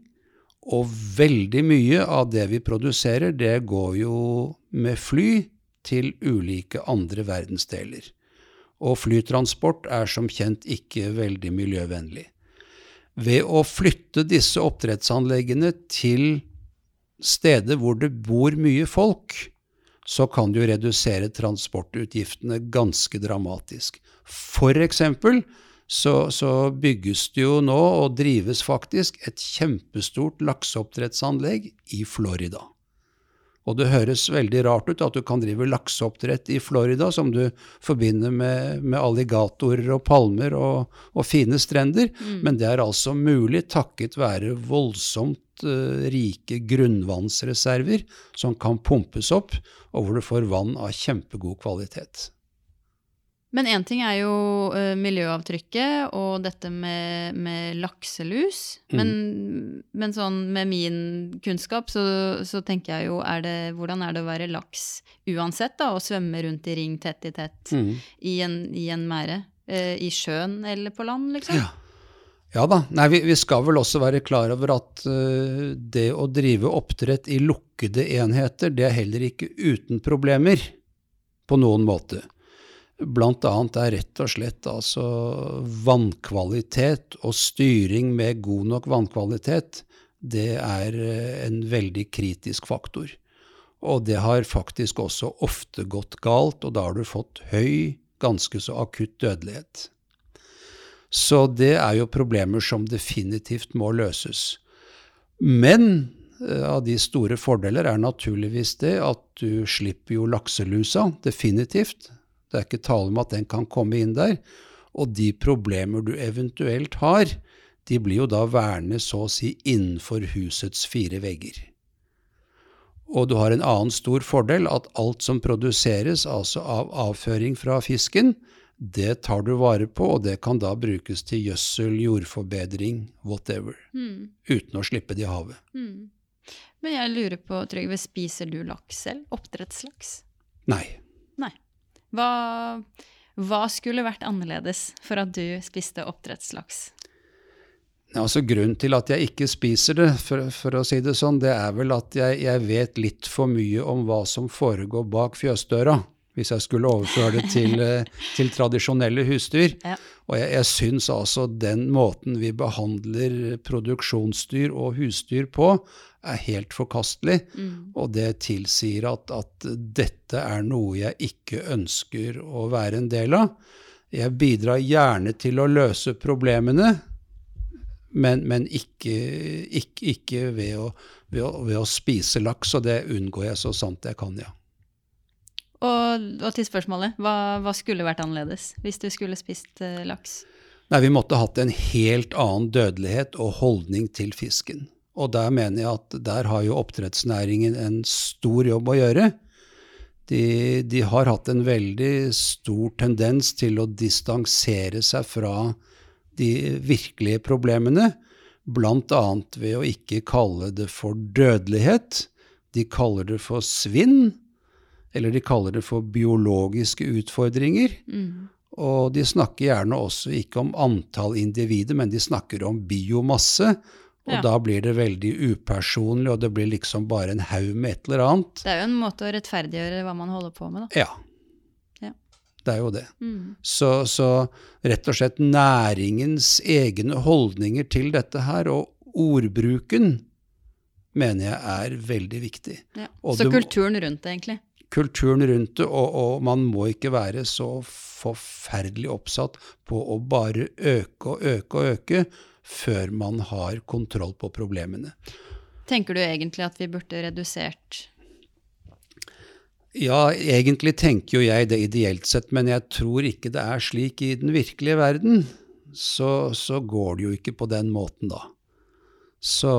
og veldig mye av det vi produserer, det går jo med fly til ulike andre verdensdeler. Og flytransport er som kjent ikke veldig miljøvennlig. Ved å flytte disse oppdrettsanleggene til steder hvor det bor mye folk, så kan du redusere transportutgiftene ganske dramatisk. For eksempel så, så, bygges det jo nå, og drives faktisk, et kjempestort lakseoppdrettsanlegg i Florida. Og det høres veldig rart ut at du kan drive lakseoppdrett i Florida, som du forbinder med, med alligatorer og palmer og, og fine strender, mm. men det er altså mulig takket være voldsomt uh, rike grunnvannsreserver som kan pumpes opp, og hvor du får vann av kjempegod kvalitet. Men én ting er jo uh, miljøavtrykket og dette med, med lakselus. Mm. Men, men, sånn med min kunnskap så, så, tenker jeg jo er det, Hvordan er det å være laks uansett, da? Å svømme rundt i ring tett i tett mm. i en, i en mære? Uh, I sjøen eller på land, liksom? Ja. Ja da. Nei, vi, vi, skal vel også være klar over at uh, det å drive oppdrett i lukkede enheter, det er heller ikke uten problemer på noen måte. Blant annet er rett og slett altså vannkvalitet og styring med god nok vannkvalitet, det er uh, en veldig kritisk faktor. Og det har faktisk også ofte gått galt, og da har du fått høy, ganske så akutt dødelighet. Så det er jo problemer som definitivt må løses. Men eh, av de store fordeler er naturligvis det at du slipper jo lakselusa, definitivt. Det er ikke tale om at den kan komme inn der. Og de problemer du eventuelt har, de blir jo da værende så å si innenfor husets fire vegger. Og du har en annen stor fordel, at alt som produseres, altså av avføring fra fisken, det tar du vare på, og det kan da brukes til gjødsel, jordforbedring, whatever. Mm. Uten å slippe det i havet. Mm. Men jeg lurer på, Trygve, spiser du laks selv? Oppdrettslaks? Nei. Hva, hva skulle vært annerledes for at du spiste oppdrettslaks? Altså Grunnen til at jeg ikke spiser det, for, for å si det sånn, det er vel at jeg, jeg, vet litt for mye om hva som foregår bak fjøsdøra hvis jeg skulle overføre det til, eh, til tradisjonelle husdyr. Ja. Og jeg, jeg syns altså den måten vi behandler produksjonsdyr og husdyr på, er helt forkastelig. Mm. Og det tilsier at, at, dette er noe jeg ikke ønsker å være en del av. Jeg bidrar gjerne til å løse problemene, men, men ikke, ikke, ikke ved, å, ved, å, ved, å, spise laks, og det unngår jeg så sant jeg kan, ja. Og, og til spørsmålet, hva, hva, skulle vært annerledes hvis du skulle spist uh, laks? Nei, Vi måtte hatt en helt annen dødelighet og holdning til fisken. Og der mener jeg at der har jo oppdrettsnæringen en stor jobb å gjøre. De, de har hatt en veldig stor tendens til å distansere seg fra de virkelige problemene, bl.a. ved å ikke kalle det for dødelighet. De kaller det for svinn eller de kaller det for biologiske utfordringer. Mm. Og de snakker gjerne også ikke om antall individer, men de snakker om biomasse. Og ja. da blir det veldig upersonlig, og det blir liksom bare en haug med et eller annet. Det er jo en måte å rettferdiggjøre hva man holder på med, da. Ja. ja. Det er jo det. Mm. Så, så rett og slett næringens egne holdninger til dette her, og ordbruken, mener jeg er veldig viktig. Ja. Så du- kulturen rundt det, egentlig. Kulturen rundt det, og, og man må ikke være så forferdelig oppsatt på å bare øke og øke og øke før man har kontroll på problemene. Tenker du egentlig at vi burde redusert Ja, egentlig tenker jo jeg det ideelt sett, men jeg tror ikke det er slik i den virkelige verden. Så, så går det jo ikke på den måten, da. Så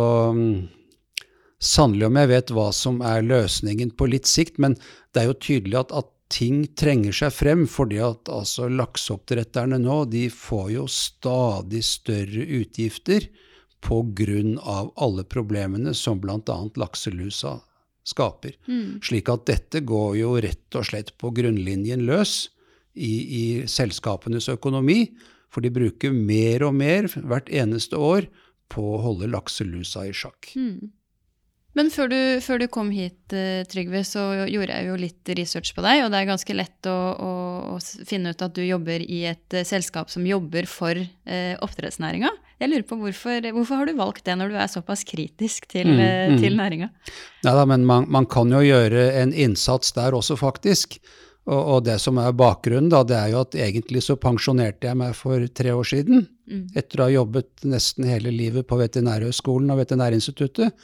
Sannelig om jeg vet hva som er løsningen på litt sikt, men det er jo tydelig at, at ting trenger seg frem, fordi at altså, lakseoppdretterne nå de får jo stadig større utgifter av alle problemene som bl.a. lakselusa skaper. mm. Slik at dette går jo rett og slett på grunnlinjen løs i, i selskapenes økonomi, for de bruker mer og mer hvert eneste år på å holde lakselusa i sjakk. Mm. Men før du, før du kom hit, eh, Trygve, så gjorde jeg jo litt research på deg, og det er ganske lett å, å, å finne ut at du jobber i et eh, selskap som jobber for eh, oppdrettsnæringa. Jeg lurer på hvorfor, hvorfor har du valgt det når du er såpass kritisk til, Mm, eh, mm. til næringa? Neida, men man, man kan jo gjøre en innsats der også, faktisk. Og, og det som er bakgrunnen, da, det er jo at egentlig så pensjonerte jeg meg for tre år siden. Mm. Etter å ha jobbet nesten hele livet på Veterinærhøgskolen og Veterinærinstituttet.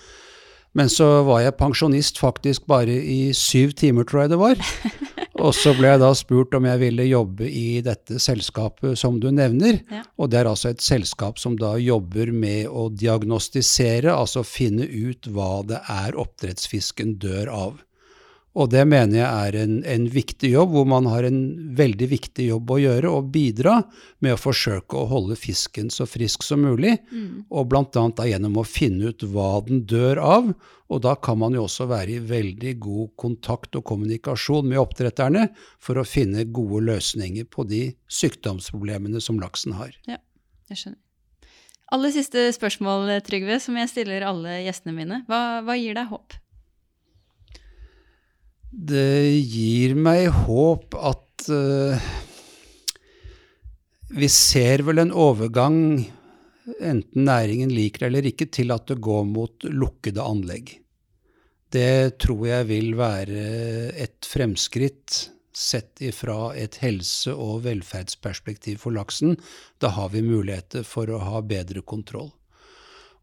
Men så var jeg pensjonist faktisk bare i syv timer, tror jeg det var. Og så ble jeg da spurt om jeg ville jobbe i dette selskapet som du nevner. Ja. Og det er altså et selskap som da jobber med å diagnostisere, altså finne ut hva det er oppdrettsfisken dør av. Og det mener jeg er en, en viktig jobb, hvor man har en veldig viktig jobb å gjøre, og bidra med å forsøke å holde fisken så frisk som mulig, Mm. og bl.a. gjennom å finne ut hva den dør av. Og da kan man jo også være i veldig god kontakt og kommunikasjon med oppdretterne for å finne gode løsninger på de sykdomsproblemene som laksen har. Ja, Jeg skjønner. Aller siste spørsmål, Trygve, som jeg stiller alle gjestene mine. Hva, hva gir deg håp? Det gir meg håp at uh, vi ser vel en overgang, enten næringen liker det eller ikke, til at det går mot lukkede anlegg. Det tror jeg vil være et fremskritt sett ifra et helse- og velferdsperspektiv for laksen. Da har vi muligheter for å ha bedre kontroll.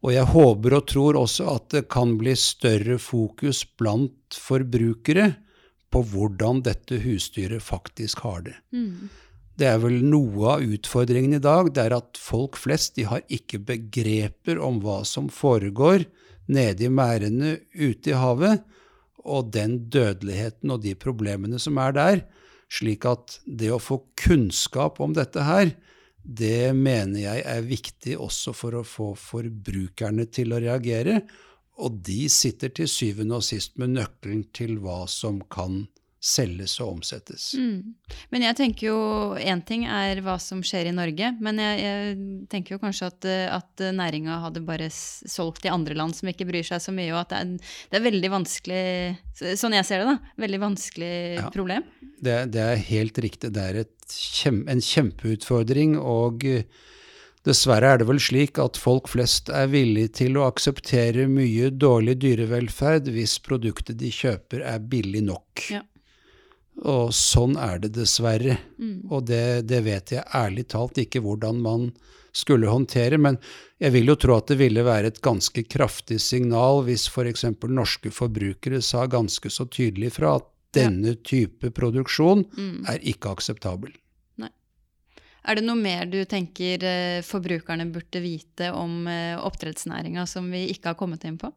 Og jeg håper og tror også at det kan bli større fokus blant forbrukere på hvordan dette husdyret faktisk har det. Mm. Det er vel noe av utfordringen i dag, det er at folk flest de har ikke begreper om hva som foregår nede i merdene ute i havet, og den dødeligheten og de problemene som er der. Slik at det å få kunnskap om dette her, det mener jeg er viktig også for å få forbrukerne til å reagere. Og de sitter til syvende og sist med nøkkelen til hva som kan selges og omsettes. Mm. Men jeg tenker jo én ting er hva som skjer i Norge, men jeg, jeg tenker jo kanskje at, eh, at næringa hadde bare solgt i andre land som ikke bryr seg så mye, og at det er, det er veldig vanskelig Sånn jeg ser det, da. Veldig vanskelig Ja. problem. Det, det er helt riktig. Det er kjem, en kjempeutfordring. Og eh, dessverre er det vel slik at folk flest er villige til å akseptere mye dårlig dyrevelferd hvis produktet de kjøper er billig nok. Ja. Og sånn er det dessverre. Mm. Og det, det vet jeg ærlig talt ikke hvordan man skulle håndtere, men jeg vil jo tro at det ville være et ganske kraftig signal hvis f.eks. norske forbrukere sa ganske så tydelig fra at denne type produksjon Mm. er ikke akseptabel. Er det noe mer du tenker eh, forbrukerne burde vite om eh, oppdrettsnæringa som vi ikke har kommet inn på?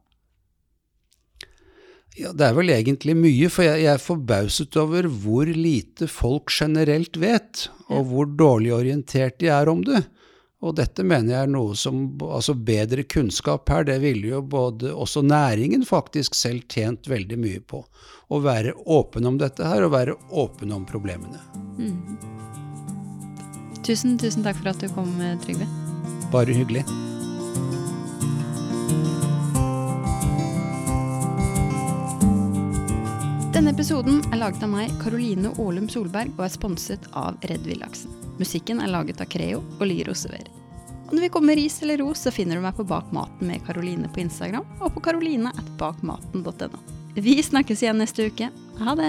Ja, Det er vel egentlig mye, for jeg, jeg er forbauset over hvor lite folk generelt vet, og hvor dårlig orientert de er om det. Og dette mener jeg er noe som Altså bedre kunnskap her, det ville jo både også næringen faktisk selv tjent veldig mye på. Å være åpen om dette her, og være åpen om problemene. Mm. Tusen, tusen takk for at du kom, Trygve. Bare hyggelig. Denne episoden er laget av meg, Karoline Aalum Solberg, og er sponset av Redd Villaksen. Musikken er laget av Creo og Lyro Serverer. Og når vi kommer med ris eller ros, så finner du meg på Bak maten med Karoline på Instagram og på karoline.bakmaten.no. Vi snakkes igjen neste uke. Ha det!